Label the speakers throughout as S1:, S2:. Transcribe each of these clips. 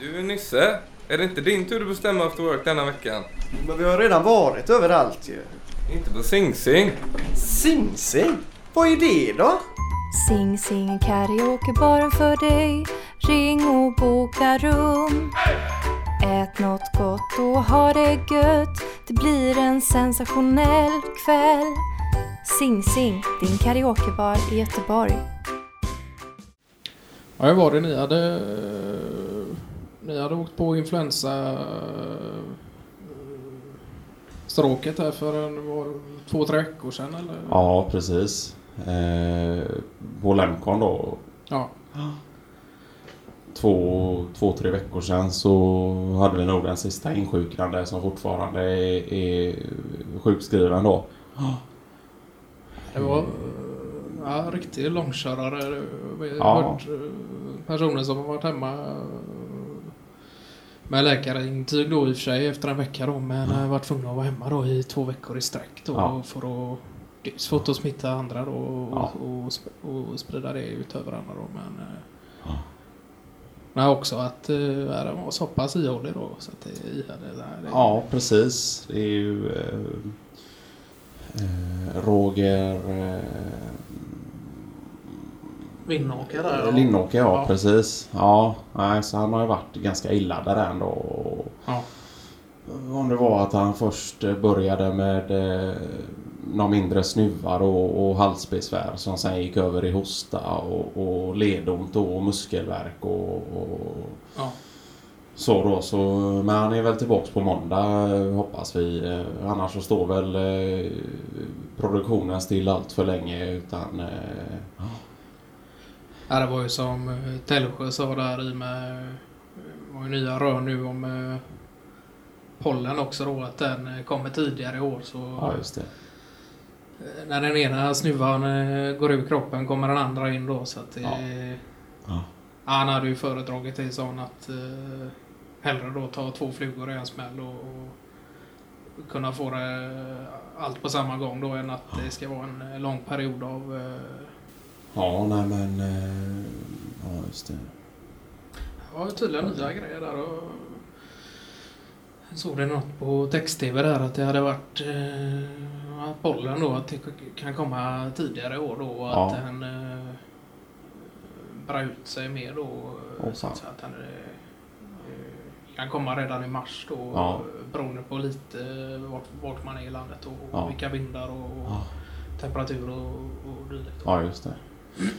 S1: Du Nisse, är det inte din tur att bestämma efter work denna veckan?
S2: Men vi har redan varit överallt ju.
S1: Inte på Sing Sing.
S2: Sing Sing? Vad är det då?
S3: Sing Sing karaokebaren för dig Ring och boka rum Ät något gott och ha det gött Det blir en sensationell kväll Sing Sing, din karaokebar i Göteborg
S4: Ja, hur var det ni hade... Ni hade åkt på influensa... eh, Stråket här för en, var, två, tre veckor sedan eller?
S5: Ja, precis. Eh, på Lemcon då.
S4: Ja.
S5: Två, två, tre veckor sedan så hade vi nog den sista insjuknande som fortfarande är, är sjukskriven då.
S4: Det var ja, riktig långkörare. Vi har
S5: Ja.
S4: hört eh, personer som har varit hemma med läkarintyg då i och för sig efter en vecka då men har varit tvungna att vara hemma då i två veckor i sträck då
S5: Ja.
S4: för att dels få att smitta andra då och,
S5: Ja.
S4: och, sp- och sprida det ut över andra då men eh,
S5: Ja.
S4: men också att uh, den var så pass ihålig då så att det det. Det,
S5: Ja, precis. Det är ju eh, eh, Roger eh,
S4: Vinnåker där. ja.
S5: Linnåker, ja,
S4: Ja.
S5: precis. Ja, nej, så han har ju varit ganska illa där ändå. Och
S4: Ja.
S5: Om det var att han först började med eh, några mindre snuvar och, och halsbesvär som sen gick över i hosta och, och ledont och muskelvärk och, och
S4: Ja.
S5: så då. Så, men han är väl tillbaks på måndag hoppas vi. Eh, Annars så står väl eh, produktionen still allt för länge utan eh,
S4: Ja, det var ju som eh, Tälsjö sa där i med... Var ju nya rön nu om eh, pollen också då, att den eh, kommer tidigare i år. Så
S5: ja just det.
S4: eh, när den ena snuvan eh, går ur kroppen kommer den andra in då. Så att det,
S5: Ja. Ja.
S4: Ja, han hade ju föredragit det sån att eh, hellre då ta två flugor i en smäll och, och kunna få det eh, allt på samma gång då än att det ska vara en eh, lång period av eh,
S5: Ja, nej men... eh, Ja, just det.
S4: Ja, tydligen nya grejer där. Och jag såg det något på text-tv där att det hade varit eh, att bollen då att det kan komma tidigare i år då och
S5: Ja.
S4: att den eh, brer ut sig mer då.
S5: Åh,
S4: så att, den eh, kan komma redan i mars då
S5: Ja.
S4: beroende på lite vart, vart man är i landet och
S5: Ja.
S4: vilka vindar och
S5: Ja.
S4: temperatur och, och dylikt.
S5: Ja, just det.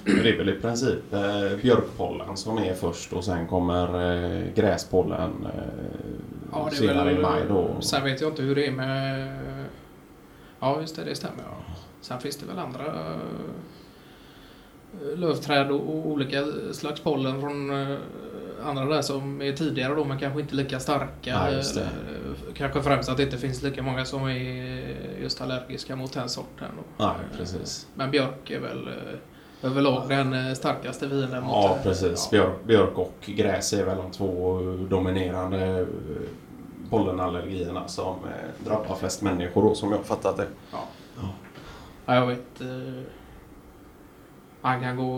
S5: Det är väl i princip eh, björkpollen som är först och sen kommer eh, gräspollen eh,
S4: Ja,
S5: senare
S4: väl,
S5: i maj då.
S4: Sen vet jag inte hur det är med... Ja, just det, det stämmer. Ja. Sen finns det väl andra eh, lövträd och olika slags pollen från eh, andra där som är tidigare då, men kanske inte lika starka. Eller, eh, Kanske främst att det inte finns lika många som är just allergiska mot den sorten. Då.
S5: Nej, precis.
S4: Men björk är väl överlag den eh, starkaste fienden mot
S5: Ja, precis.
S4: Ja.
S5: Björk, björk och gräs är väl de två dominerande eh, pollenallergierna som eh, drabbar flest människor då, som jag fattat det.
S4: Ja, jag vet. Eh, han kan gå,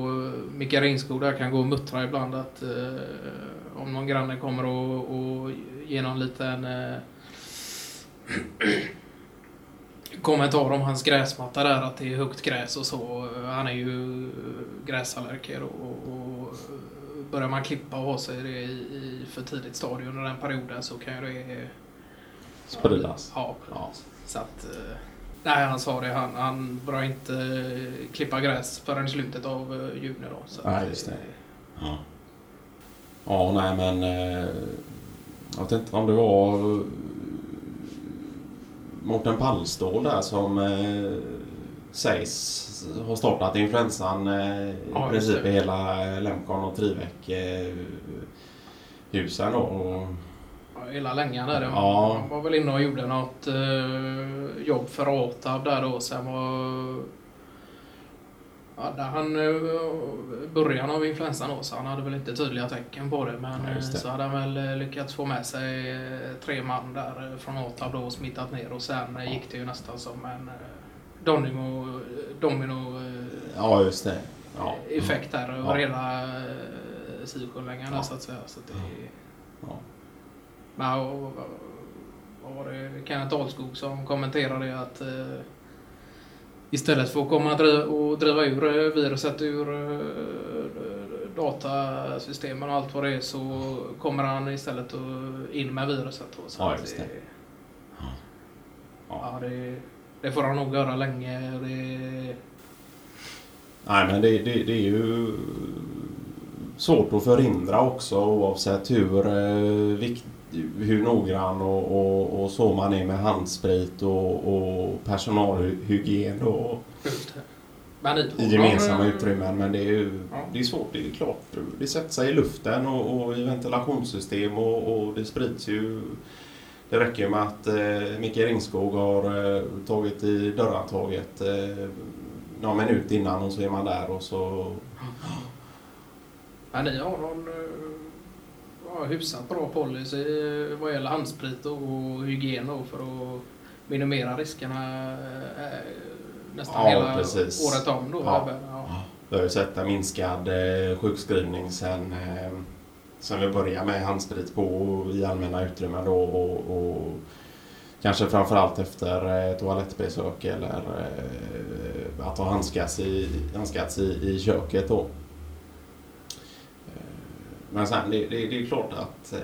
S4: Micke Ringskog där kan gå och muttra ibland att eh, om någon granne kommer och, och ger någon liten eh, kommentar om hans gräsmatta där att det är högt gräs och så. Han är ju gräsallergiker och, och börjar man klippa och ha sig det i, i för tidigt stadium under den perioden så kan ju det
S5: Spridas.
S4: Ja,
S5: Ja.
S4: Så att... eh, Nej, han sa det. Han, han börjar inte klippa gräs förrän i slutet av eh, juni då. Så
S5: Nej, just det. Ja. Ja, nej men... Eh, jag vet inte om det var Mårten Pallstål där som eh, sägs ha startat influensan eh, i
S4: Ja,
S5: princip i hela Lemcon och Trivec eh, husen då. Och,
S4: ja, hela längan där.
S5: Ja.
S4: Han var väl inne och gjorde något eh, jobb för ATAB där då. Sen var... Ja, där han eh, början av influensan då, så han hade väl inte tydliga tecken på det. Men
S5: Ja,
S4: eh,
S5: det.
S4: så hade han väl eh, lyckats få med sig tre man där från ATAB då och smittat ner. Och sen eh, gick det ju nästan som en domino, domino
S5: ja, just det. Ja.
S4: effekt där över
S5: Ja.
S4: hela Sisjölängan
S5: Ja.
S4: så att säga. Så att det,
S5: Ja.
S4: Ja, och, och, vad var det Kenneth Dahlskog som kommenterade att istället för att komma och driva ur eh, viruset ur eh, datasystemen och allt vad det är så kommer han istället in med viruset. Då, så
S5: Ja, just det.
S4: Ja,
S5: Ja.
S4: det, det får han nog göra länge. Det,
S5: Nej, men det, det, det är ju svårt att förhindra också oavsett hur, eh, vikt, hur noggrann och, och, och så man är med handsprit och, och personalhygien och i gemensamma utrymmen. Men det är ju
S4: Ja.
S5: det är svårt. Det är klart. Det sätter sig i luften och, och i ventilationssystem och, det sprids ju. Det räcker med att eh, Micke Ringskog har eh, tagit i dörrhandtaget eh, någon minut innan och så är man där och så...
S4: Men ni har någon eh, ja, hyfsat bra policy eh, vad gäller handsprit och hygien då för att minimera riskerna eh, nästan
S5: Ja,
S4: hela
S5: precis.
S4: året om då.
S5: Ja.
S4: Ja.
S5: Vi har ju sett en minskad eh, sjukskrivning sen, sen vi började med handsprit på i allmänna utrymmen då och, och kanske framförallt efter toalettbesök eller att ha handskats i, handskats i, i köket då. Men sen det, det, det är klart att eh,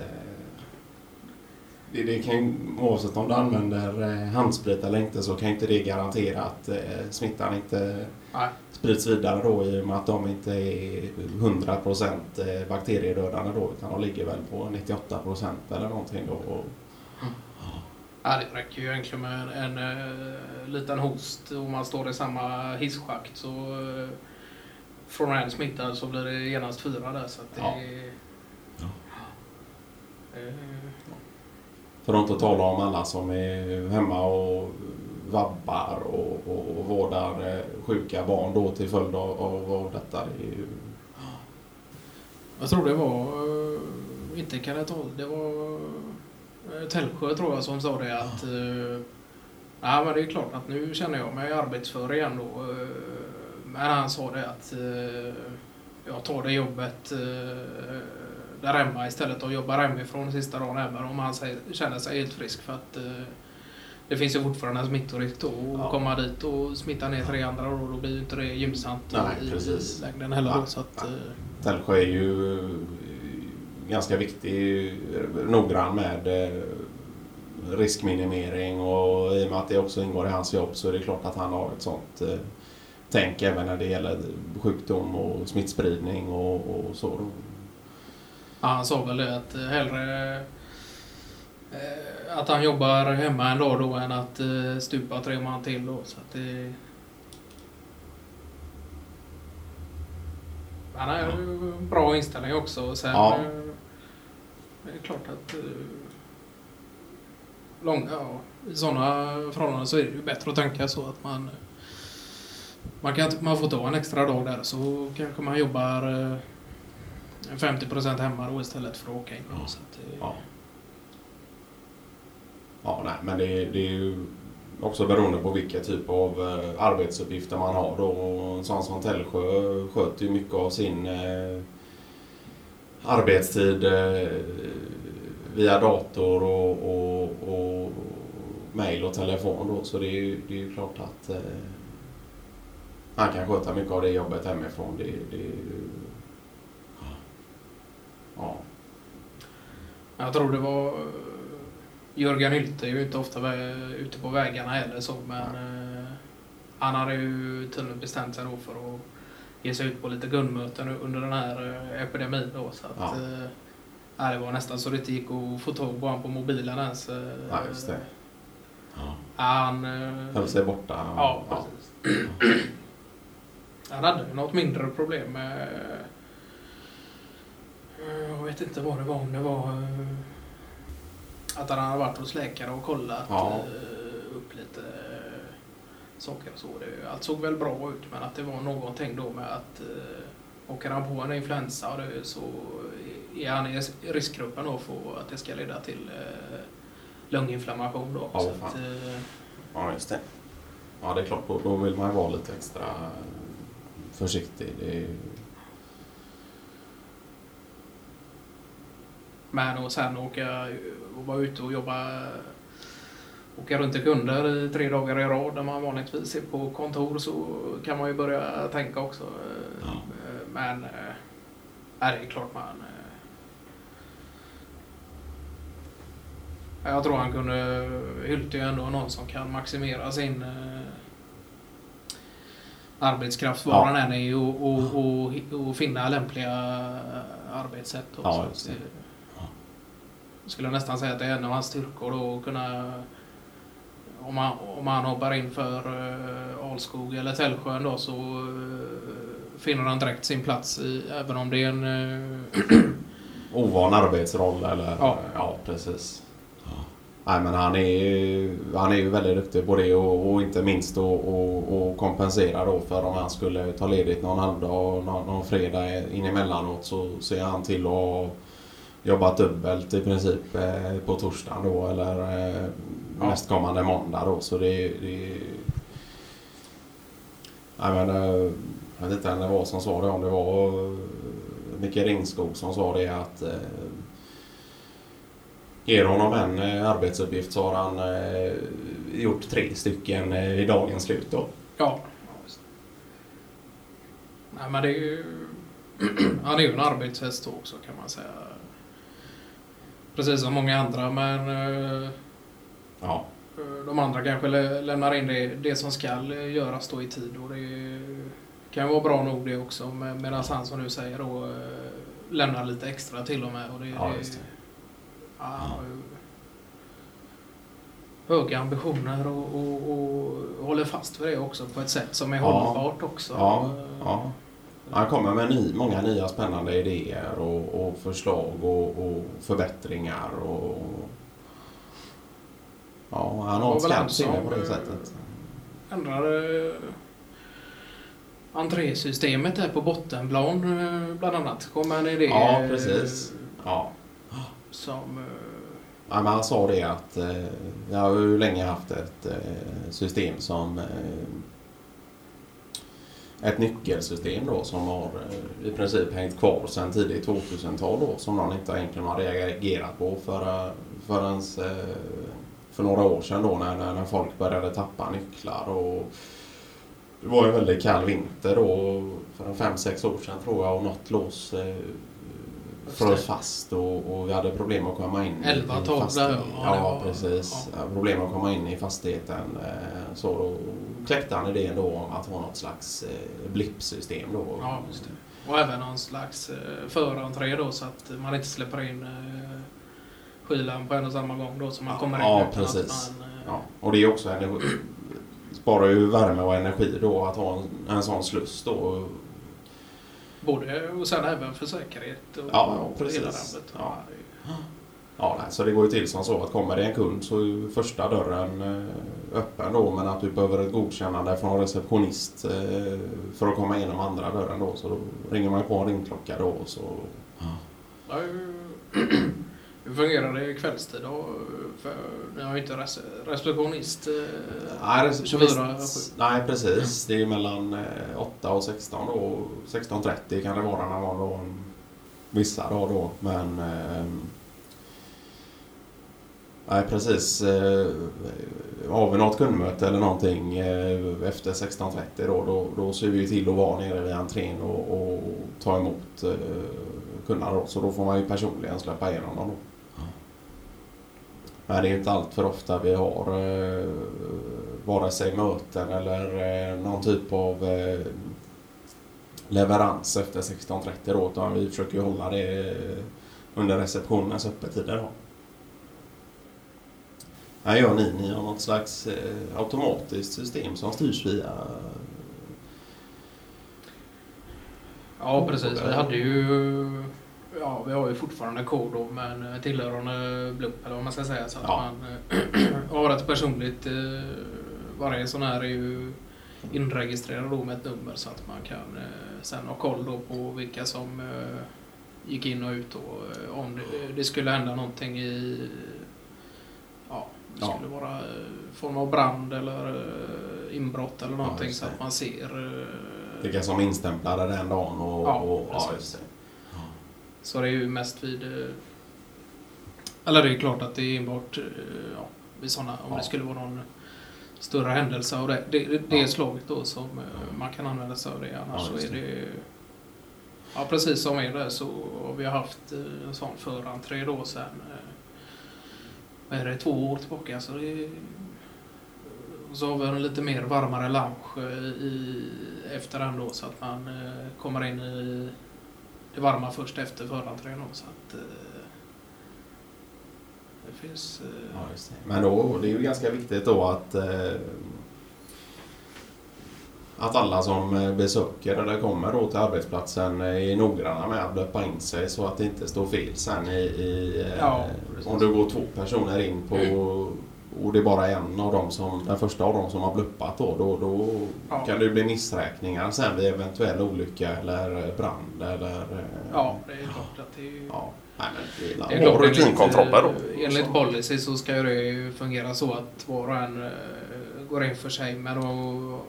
S5: det, det kan oavsett om du använder eh, handsprit eller inte så kan inte det garantera att eh, smittan inte
S4: Nej.
S5: sprids vidare då i och med att de inte är 100% eh, bakteriedödande då utan de ligger väl på 98% eller någonting då. Och,
S4: Ja, det räcker ju egentligen med en, en eh, liten host om man står i samma hisschakt så från en smittad så blir det genast fyra där så att det
S5: Ja.
S4: är-
S5: Ja.
S4: Eh,
S5: för att inte tala om alla som är hemma och vabbar och, och, och vårdar eh, sjuka barn då till följd av, av, av detta. Det är ju,
S4: Jag tror det var, eh, inte Kenneth Hall, det var eh, Tällsjö tror jag som sa det att eh, Nej men det är klart att nu känner jag mig arbetsför igen då. Men han sa det att eh, jag tar det jobbet eh, där hemma istället och jobbar hemifrån sista dagen även om han säger, känner sig helt frisk för att eh, det finns ju fortfarande smittorisk då och
S5: Ja.
S4: komma dit och smitta ner tre andra då, då blir ju inte det gynnsamt
S5: Nej,
S4: i,
S5: precis.
S4: i längden heller. Då, så att,
S5: nej.
S4: eh,
S5: Tällsjö är ju eh, ganska viktig, eh, noggrann med riskminimering och i och med att det också ingår i hans jobb så är det klart att han har ett sånt tänk även när det gäller sjukdom och smittspridning och, och så.
S4: Ja, han sa väl det att eh, hellre eh, att han jobbar hemma en dag då än att eh, stupa tre man till då. Så att det... Han har ju en bra inställning också. Sen,
S5: Ja.
S4: det är klart att långa, ja, i sådana förhållanden så är det ju bättre att tänka så att man man, kan, man får ta en extra dag där så kanske man jobbar eh, 50% hemma då istället för att åka in.
S5: Ja.
S4: Det,
S5: Ja. Ja, nej, men det, det är ju också beroende på vilka typ av eh, arbetsuppgifter man har då. Och sån som Tällsjö sköter ju mycket av sin eh, arbetstid eh, via dator och, och, och mail och telefon då. Så det är ju, det är klart att eh, han kan sköta mycket av det jobbet hemifrån. Det, det. Ja.
S4: Jag tror det var... eh, Jörgen Hylte är ju inte ofta ute på vägarna heller så men eh, han hade ju tydligen bestämt sig då för att ge sig ut på lite gunmöten under den här eh, epidemin då så att
S5: Ja.
S4: ja, det var nästan så det inte gick att få tag på honom på mobilen ens.
S5: Ja, just det. Ja.
S4: Ja, han...
S5: Höll sig borta.
S4: Ja, precis. Han hade ju något mindre problem med... eh, Jag vet inte vad det var, om det var... eh, Att han hade varit hos läkare och kollat
S5: Ja.
S4: eh, upp lite saker och så. Det, allt såg väl bra ut men att det var någonting då med att eh, åker han på en influensa och det, så är han i riskgruppen då för att det ska leda till eh, lunginflammation då.
S5: Ja,
S4: så att, eh,
S5: Ja, just det. Ja, det är klart. Då, då vill man ju vara lite extra försiktig. Är... ju-
S4: Men och sen åka och vara ute och jobba åka runt till kunder i tre dagar i rad där man vanligtvis är på kontor så kan man ju börja tänka också.
S5: Ja.
S4: Men äh, det är klart man... Äh, jag tror han kunde... Hylte ju ändå någon som kan maximera sin arbetskraft var
S5: Ja.
S4: än är och, och, och, och finna lämpliga arbetssätt. Också.
S5: Ja, det. Ja.
S4: Jag skulle nästan säga att det är en av hans styrkor då att kunna om han, om han hoppar in för uh, Alskog eller Tällsjön då så uh, finner han direkt sin plats i, även om det är en... Uh,
S5: Ovan arbetsroll eller...
S4: Ja.
S5: ja precis. Nej men han är, ju- han är ju väldigt duktig på det och, och inte minst att och, och kompensera då för om han skulle ta ledigt någon halvdag någon, någon fredag in emellanåt så ser han till att ha jobbat dubbelt i princip eh, på torsdagen då eller eh,
S4: Ja.
S5: nästkommande måndag då så det, det Nej men eh, jag vet inte vem det var som sa det om det var Micke Ringskog som sa det att Ger honom en eh, arbetsuppgift så har han eh, gjort tre stycken eh, i dagens slut då.
S4: ja. Nej men det är ju... han är ju en arbetshäst också kan man säga. Precis som många andra men
S5: Ja,
S4: de andra kanske lä- lämnar in det, det som ska göras då i tid och det kan vara bra nog det också med- medan han som du säger då lämnar lite extra till och med. Och det,
S5: Ja, just det.
S4: Ja, höga ambitioner och, och, och håller fast vid det också på ett sätt som är hållbart också.
S5: Ja, ja. Han kommer med ny, många nya spännande idéer och, och förslag och, förbättringar. Och, ja, han har ett skarpt sinne på det
S4: eh,
S5: sättet.
S4: Ändrade entrésystemet där på bottenplan eh, bland annat. Kom en idé
S5: Ja,
S4: eh,
S5: precis. Ja
S4: som... Eh,
S5: ja, men han sa det att eh, jag har ju länge haft ett eh, system som eh, ett nyckelsystem då som har eh, i princip hängt kvar sedan tidigt 2000-tal då som någon inte egentligen har reagerat på för, eh, förrän för några år sedan då när, när folk började tappa nycklar och det var en väldigt kall vinter då för en fem sex år sedan tror jag och något lås frös fast och, och vi hade problem att komma in i-
S4: 11,
S5: i
S4: 12
S5: fastigheten.
S4: där, ja,
S5: Ja, precis. Ja, Problem att komma in i fastigheten. eh, Så då kläckte han idén då om att ha något slags eh, blippsystem då.
S4: Ja, just det. Och även någon slags eh, förentré då så att man inte släpper in skylan på en och samma gång då så man kommer in
S5: ja, precis.
S4: Man,
S5: Ja, och det är också energi. Sparar ju värme och energi då att ha en, en sån sluss då.
S4: Både och sen även för säkerhet och,
S5: Ja, ja,
S4: hela biten.
S5: Ja. Ja, så det går ju till som så att kommer det en kund så är första dörren eh, öppen då men att du behöver ett godkännande från receptionist eh, för att komma igenom andra dörren då så då ringer man på en ringklocka då och så...
S4: Ja, hur- fungerar det kvällstid då? För ni har ju inte res- receptionist. eh,
S5: Nej,
S4: 24,
S5: receptionist, nej precis. Det är mellan eh, 8 och 16 då. 16.30 kan det vara när man då vissa dagar då. Men ehm, Nej precis. Eh, har vi något kundmöte eller någonting eh, efter 16.30 då, då, då ser vi till att vara nere vid entrén och, och ta emot eh, kunderna då. Så då får man ju personligen släppa igenom dem då. Men det är inte allt för ofta vi har eh, vare sig möten eller eh, någon typ av eh, leverans efter 16.30 då. Utan vi försöker ju hålla det eh, under receptionens öppettider då. Här gör ni, ni har något slags eh, automatiskt system som styrs via...
S4: Ja, precis. Vi hade ju... Ja, vi har ju fortfarande kod då, men tillhörande blupp eller vad man ska säga. Så att
S5: Ja.
S4: man eh, har ett personligt... eh, Varje sån här är ju inregistrerad då med ett nummer så att man kan eh, sen ha koll då på vilka som eh, gick in och ut och eh, om det, det skulle hända någonting i... Ja, det
S5: Ja.
S4: skulle vara eh, form av brand eller eh, inbrott eller någonting
S5: just
S4: så att man ser... eh,
S5: Vilka som instämplade den dagen och...
S4: Ja,
S5: och, ja.
S4: Så det är ju mest vid eh, Eller det är klart att det är enbart eh, ja, vid såna, om
S5: Ja.
S4: det skulle vara någon större händelse av det, det, det, det
S5: Ja.
S4: slaget då som eh, man kan använda sig av det. Annars
S5: Ja,
S4: så är det Ja, precis som är det så har vi haft en sån förentré då sen vad är det, två år tillbaka. Så det är, och så har vi en lite mer varmare lounge i, efter den då så att man kommer in i det varma först efter då. Så att, eh, det finns... eh,
S5: Ja, just det. Men då, det är ju ganska viktigt då att eh, att alla som besöker eller kommer då till arbetsplatsen är noggranna med att döpa in sig så att det inte står fel sen i... i
S4: Ja,
S5: om det går två personer in på och det är bara en av dem som, den första av dem som har bluppat då, då, då
S4: Ja.
S5: kan det bli missräkningar sen vid eventuell olycka eller brand eller... eh,
S4: Ja, det är klart att det är ju...
S5: ja. Nej, men det är
S4: klart,
S5: rutinkontroller då.
S4: enligt, enligt policy så ska det ju fungera så att var och en eh, går in för sig. Men då,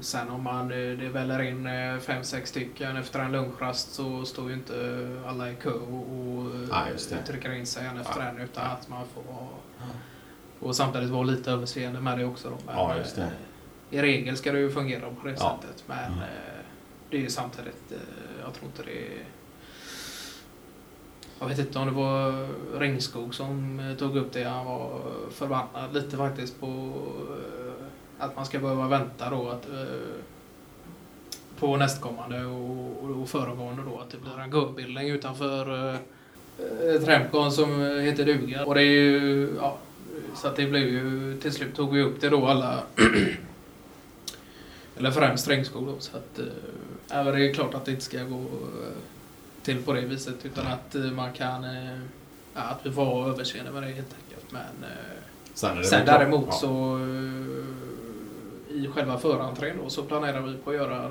S4: sen om man, eh, det väller in eh, fem, sex stycken efter en lunchrast så står ju inte alla i kö och, och eh, trycker in sig en efter en utan att man får och samtidigt vara lite överseende med det också. Då. Men,
S5: Ja, just det.
S4: eh, I regel ska det ju fungera på det
S5: Ja.
S4: sättet. Men
S5: Mm.
S4: eh, det är ju samtidigt, eh, jag tror inte det är jag vet inte om det var Ringskog som tog upp det. Han var förbannad lite faktiskt på att man ska behöva vänta då att, på nästkommande och, och, föregående då. Att det blir en gubbildning utanför eh, Tremcon som heter duga. Och det är ju, ja, så att det blev ju, till slut tog vi upp det då alla, eller främst Ringskog då. Så att, även det är klart att det inte ska gå eh, till på det viset utan att eh, man kan ja, att vi får ha överseende med det helt enkelt. Men eh,
S5: Sen,
S4: sen
S5: klart-
S4: däremot
S5: ja.
S4: så eh, i själva förentrén då så planerar vi på att göra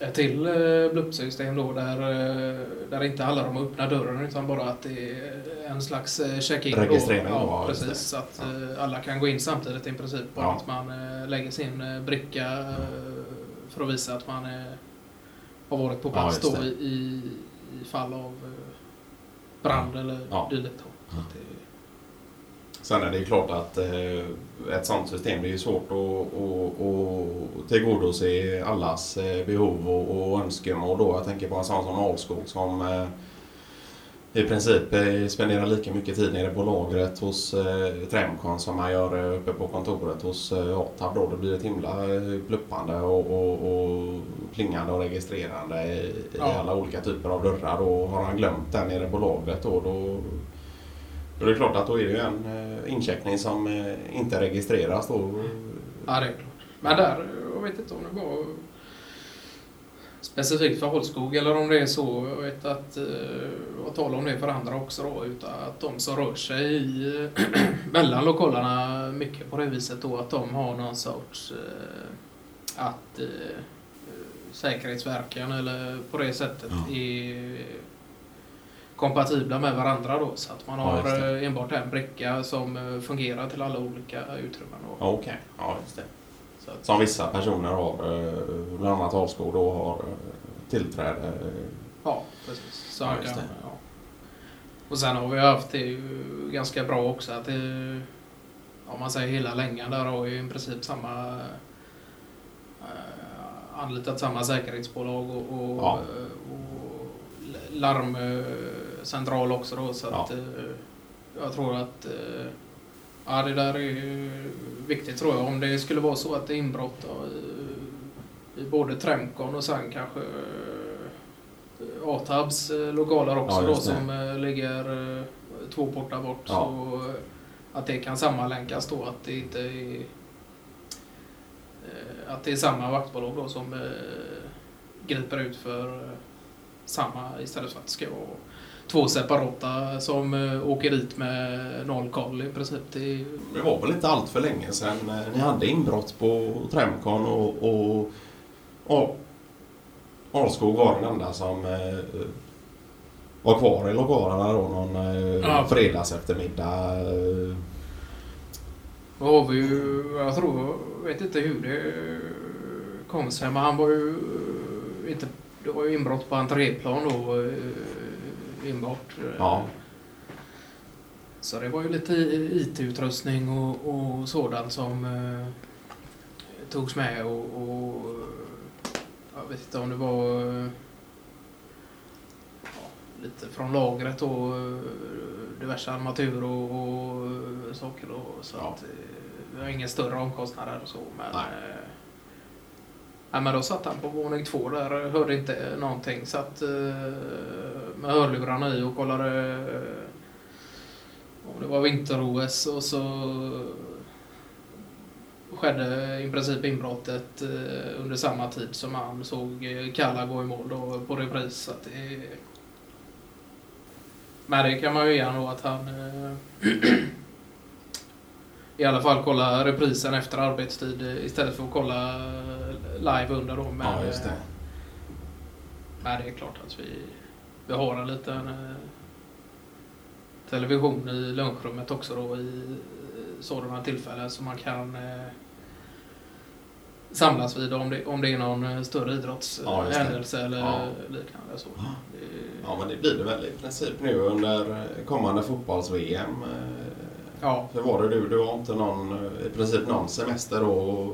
S4: ett till eh, bluppsystem då där, eh, där det inte handlar om att öppna dörren utan bara att det är en slags eh, check-in.
S5: Registrering
S4: Ja,
S5: ja,
S4: precis. Så att
S5: Ja.
S4: eh, alla kan gå in samtidigt i princip. Bara
S5: Ja.
S4: att man lägger sin bricka för att visa att man eh, har varit på
S5: Ja,
S4: plats
S5: just
S4: då i, i, fall av brand eller
S5: Ja.
S4: dylikt. Så det-
S5: Sen är det ju klart att eh, ett sånt system det är ju svårt att, att, att tillgodose allas eh, behov och, och önskemål. Då. Jag tänker på en sån som Alskog som eh, i princip spenderar lika mycket tid nere på lagret hos eh, Tremcon som man gör uppe på kontoret hos eh, Atab. Då. Det blir ett himla pluppande och, och, och plingande och registrerande i, i
S4: Ja.
S5: alla olika typer av dörrar. Och har han glömt den nere på lagret då, då är det klart att då är det ju en eh, incheckning som eh, inte registreras då.
S4: Ja, det är klart. Men där, jag vet inte om det var specifikt för Holskog eller om det är så, jag vet att, eh, och tala om det för andra också då, utan att de som rör sig i, mellan lokalerna mycket på det viset då, att de har någon sorts, eh, att eh, säkerhetsverken eller på det sättet
S5: Ja.
S4: är kompatibla med varandra då, så att man
S5: Ja,
S4: har
S5: det.
S4: eh, enbart en bricka som eh, fungerar till alla olika utrymmen. Då.
S5: Ja, Okej, ja just det.
S4: Så att,
S5: Som vissa personer har, eh, bland annat Alskog då har tillträde.
S4: Ja, precis. Så
S5: Ja,
S4: kan, ja. Och sen har vi haft det ganska bra också att det, om man säger hela längan där har ju i princip samma anlitat samma säkerhetsbolag och, och,
S5: Ja.
S4: och larmcentral också då så
S5: Ja.
S4: att eh, jag tror att eh, ja, det där är viktigt tror jag om det skulle vara så att det är inbrott då, i, i både Tremcon och sen kanske eh, Atabs eh, lokaler också
S5: Ja,
S4: då som eh, ligger eh, två portar bort.
S5: Ja.
S4: Så eh, att det kan sammanlänkas då att det inte är eh, att det är samma vaktbolag då som eh, griper ut för eh, samma istället för att det ska vara två separata som eh, åker dit med noll koll i princip. Det
S5: Det var väl inte allt för länge sedan eh, ni hade inbrott på Tremcon och, och, och Alskog var den enda som eh, var kvar i lokalerna då någon eh,
S4: Ja.
S5: fredags eftermiddag.
S4: Då har vi ju, jag tror, vet inte hur det kom sig, men han var ju inte, det var ju inbrott på entréplan då, eh, inbrott bort.
S5: Ja.
S4: Så det var ju lite IT-utrustning och, och sådant som eh, togs med och, och jag vet inte om det var eh, ja, lite från lagret och eh, diverse armatur och, och saker. Och, så
S5: Ja.
S4: att, eh, vi har inga större omkostnader och så. Men,
S5: Nej.
S4: eh, Ja, men då satt han på våning två där, hörde inte någonting. Satt eh, med hörlurarna i och kollade eh, om det var vinter-OS och så skedde i princip inbrottet eh, under samma tid som han såg eh, Kalla gå i mål då, på repris. Så att det, men det kan man ju ge då att han i alla fall kolla reprisen efter arbetstid istället för att kolla live under då. Men,
S5: Ja, just det.
S4: Men det är klart att vi, vi har en liten eh, television i lunchrummet också då i eh, sådana tillfällen som man kan eh, samlas vid om det, om det är någon större
S5: Ja,
S4: idrottshändelse eller
S5: Ja.
S4: liknande. Så.
S5: Ja. Ja, men det blir det väl i princip nu under kommande fotbolls-VM.
S4: ja.
S5: Hur var det du? Du har inte någon, i princip någon semester då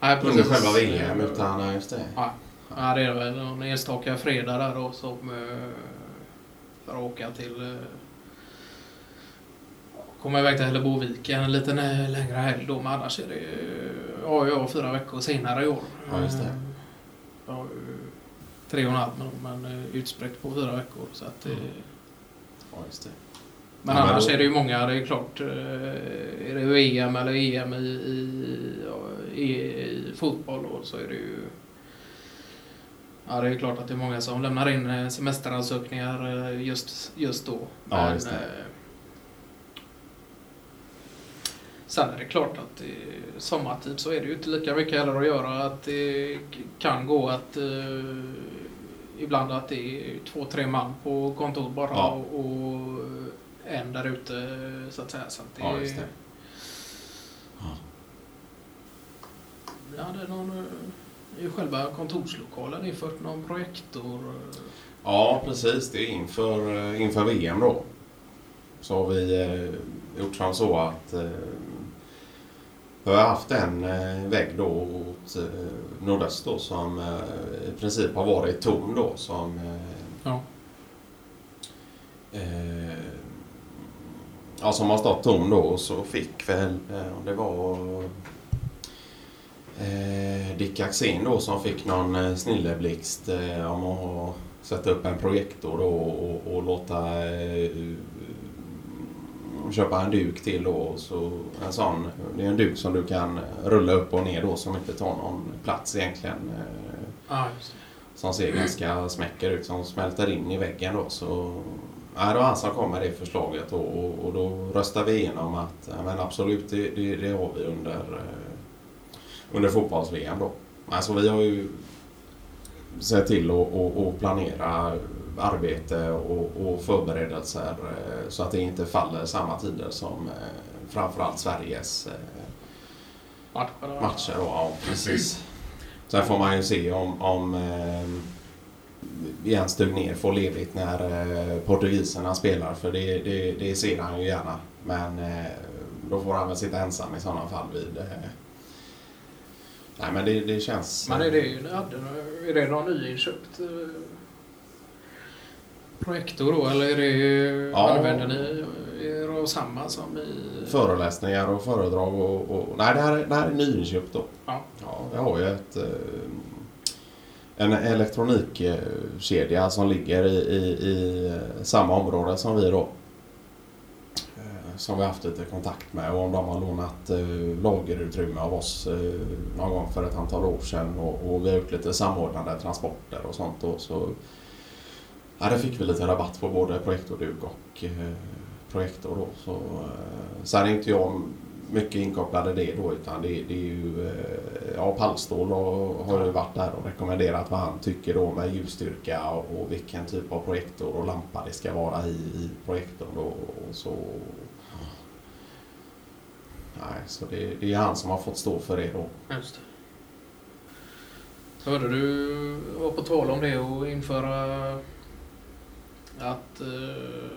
S4: Nej,
S5: under
S4: precis.
S5: själva VM utan ja, just det.
S4: Ja, ja, det är väl någon enstaka fredag där då som eh, för att åka till eh, komma iväg till Hälleboviken en liten eh, längre helg då men annars är det eh, ja, jag fyra veckor senare i år.
S5: Ja, just det.
S4: Eh, Ja, tre och en halv men, utspritt på fyra veckor så att
S5: Mm. Ja, just det.
S4: men
S5: Ja, men
S4: annars
S5: då-
S4: är det ju många, det är klart, är det VM eller EM i, i, i, i fotboll då, så är det ju Ja, det är klart att det är många som lämnar in eh, semesteransökningar eh, just, just då.
S5: Ja, just det.
S4: eh, Sen är det klart att i sommartid så är det ju inte lika mycket heller att göra. Att det kan gå att eh, ibland att det är två, tre man på kontor bara
S5: Ja.
S4: och, och en där ute så att säga. Så att det,
S5: Ja, just det. Ja.
S4: Vi hade någon, i själva kontorslokalen infört någon projektor.
S5: Ja, precis. Det är inför, eh, inför VM då. Så har vi eh, gjort som så att eh, vi har haft en eh, vägg då åt eh, nordöst då som eh, i princip har varit tom då som eh,
S4: Ja.
S5: eh, ja, som har stått tom då och så fick väl, det var eh, Dick Axén då som fick någon eh, snilleblixt eh, om att sätta upp en projektor då och, och låta eh, köpa en duk till då. Så en sån, det är en duk som du kan rulla upp och ner då som inte tar någon plats egentligen.
S4: Det.
S5: som ser ganska smäcker ut som smälter in i väggen då. Så, ja, det var han som kom med det förslaget då, och, och då röstade vi igenom att ja, men absolut det, det, det har vi under, eh, under fotbolls-VM då. Alltså vi har ju sett till att planera arbete och, och förberedelser eh, så att det inte faller samma tider som eh, framförallt Sveriges eh,
S4: Matcher.
S5: matcher. Då, ja, precis. Sen får man ju se om, om Jens Dugner får ledigt när portugiserna spelar för det, det, det ser han ju gärna. Men då får han väl sitta ensam i sådana fall vid... Nej men det, det känns...
S4: Men är det, är det någon nyinköpt eh, projektor då eller är det,
S5: Ja.
S4: använder ni er av samma som i...
S5: Föreläsningar och föredrag och... och nej, det här, är- det här är nyinköpt då.
S4: Ja.
S5: Ja, vi har ju ett... Eh, en elektronikkedja som ligger i, i, i samma område som vi då. Som vi har haft lite kontakt med och om de har lånat eh, lagerutrymme av oss eh, någon gång för ett antal år sedan och, och vi har gjort lite samordnade transporter och sånt då så Ja, där fick vi lite rabatt på både projektorduk och eh, projektor då. Så, eh, sen är inte jag mycket inkopplad i det då utan det, det är ju eh, ja, Pallstål och, har ju varit där och rekommenderat vad han tycker då med ljusstyrka och, och vilken typ av projektor och lampa det ska vara i, i projektorn då. Och så, nej, så det, det är han som har fått stå för det då.
S4: Just det. Hörde du var på tal om det och införa att eh,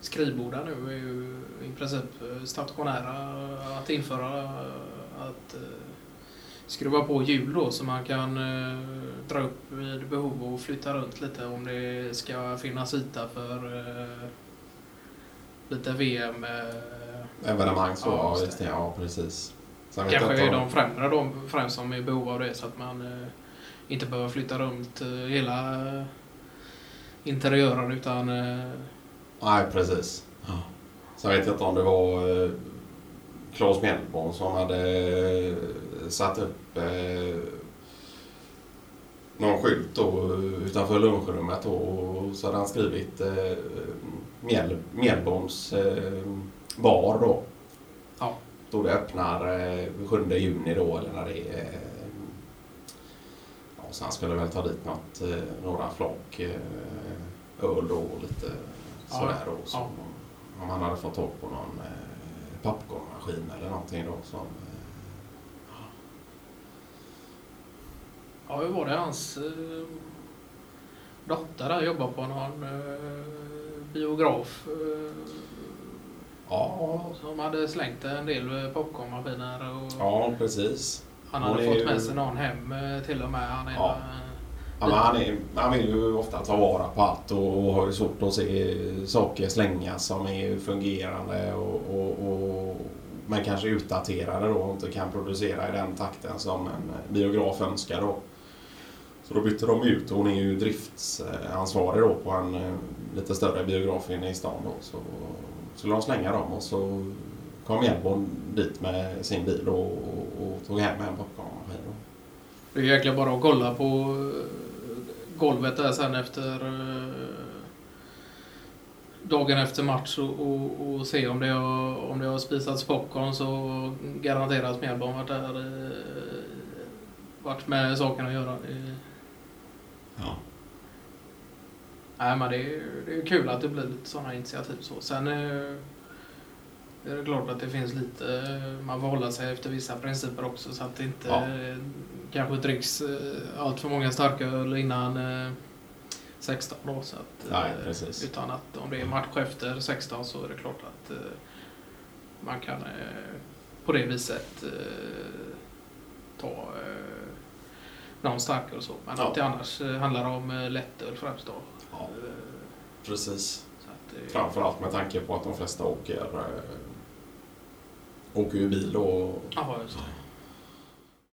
S4: skrivborden nu är ju i princip eh, stationära. Att införa eh, att eh, skruva på hjul då så man kan eh, dra upp vid behov och flytta runt lite om det ska finnas yta för eh, lite VM. Eh,
S5: Evenemang så,
S4: Ja,
S5: ja,
S4: just det.
S5: Ja, precis. Sen vet
S4: Kanske
S5: jag
S4: är de främre de främst som är i behov av det så att man eh, inte behöver flytta runt eh, hela eh, interiören utan eh,
S5: Nej, precis. Sen vet jag inte om det var eh, Claes Mjällborn som hade eh, satt upp eh, någon skylt då utanför lunchrummet då, och så hade han skrivit eh, Mjäll, Mjällborns eh, bar då.
S4: Ja.
S5: Då det öppnar eh, 7 juni då eller när det är eh, Ja, så han skulle väl ta dit något, eh, några flak eh, öl då och lite
S4: Ja,
S5: sådär då. Så
S4: ja.
S5: Om han hade fått tag på någon eh, popcornmaskin eller någonting då som... Eh,
S4: ja, hur var det hans eh, dotter där jobbar på någon eh, biograf eh,
S5: ja,
S4: som hade slängt en del eh, popcornmaskiner och
S5: ja, precis.
S4: han hade fått
S5: ju-
S4: med sig någon hem eh, till och med. Han är,
S5: Ja. Ja, men han, är, han vill ju ofta ta vara på allt och, och har ju svårt att se saker slängas som är fungerande och, och, och men kanske utdaterade då och inte kan producera i den takten som en biograf önskar då. Så då bytte de ut och hon är ju driftsansvarig då på en eh, lite större biograf inne i stan då. Så skulle de slänga dem och så kom Mjällborn dit med sin bil och, och, och tog hem en popcornmaskin.
S4: Det är egentligen bara att kolla på eh, golvet där sen efter eh, dagen efter match och, och, och se om det, har, om det har spisats popcorn så garanterat Mjällborn varit där eh, varit med saken att göra.
S5: Ja.
S4: Nej men det är, det är kul att det blir lite sådana initiativ så. Sen eh, är det klart att det finns lite, eh, man får hålla sig efter vissa principer också så att det inte
S5: Ja.
S4: eh, kanske dricks allt för många starköl innan eh, 16 då. Så att,
S5: Nej, precis.
S4: Utan att om det är match efter 16 så är det klart att man kan på det viset ta någon starkare och så. Men
S5: Ja.
S4: att det annars handlar om lättöl främst då.
S5: Ja. Precis.
S4: Att,
S5: Framförallt med tanke på att de flesta åker, eh, åker ju bil och
S4: Ja, just det.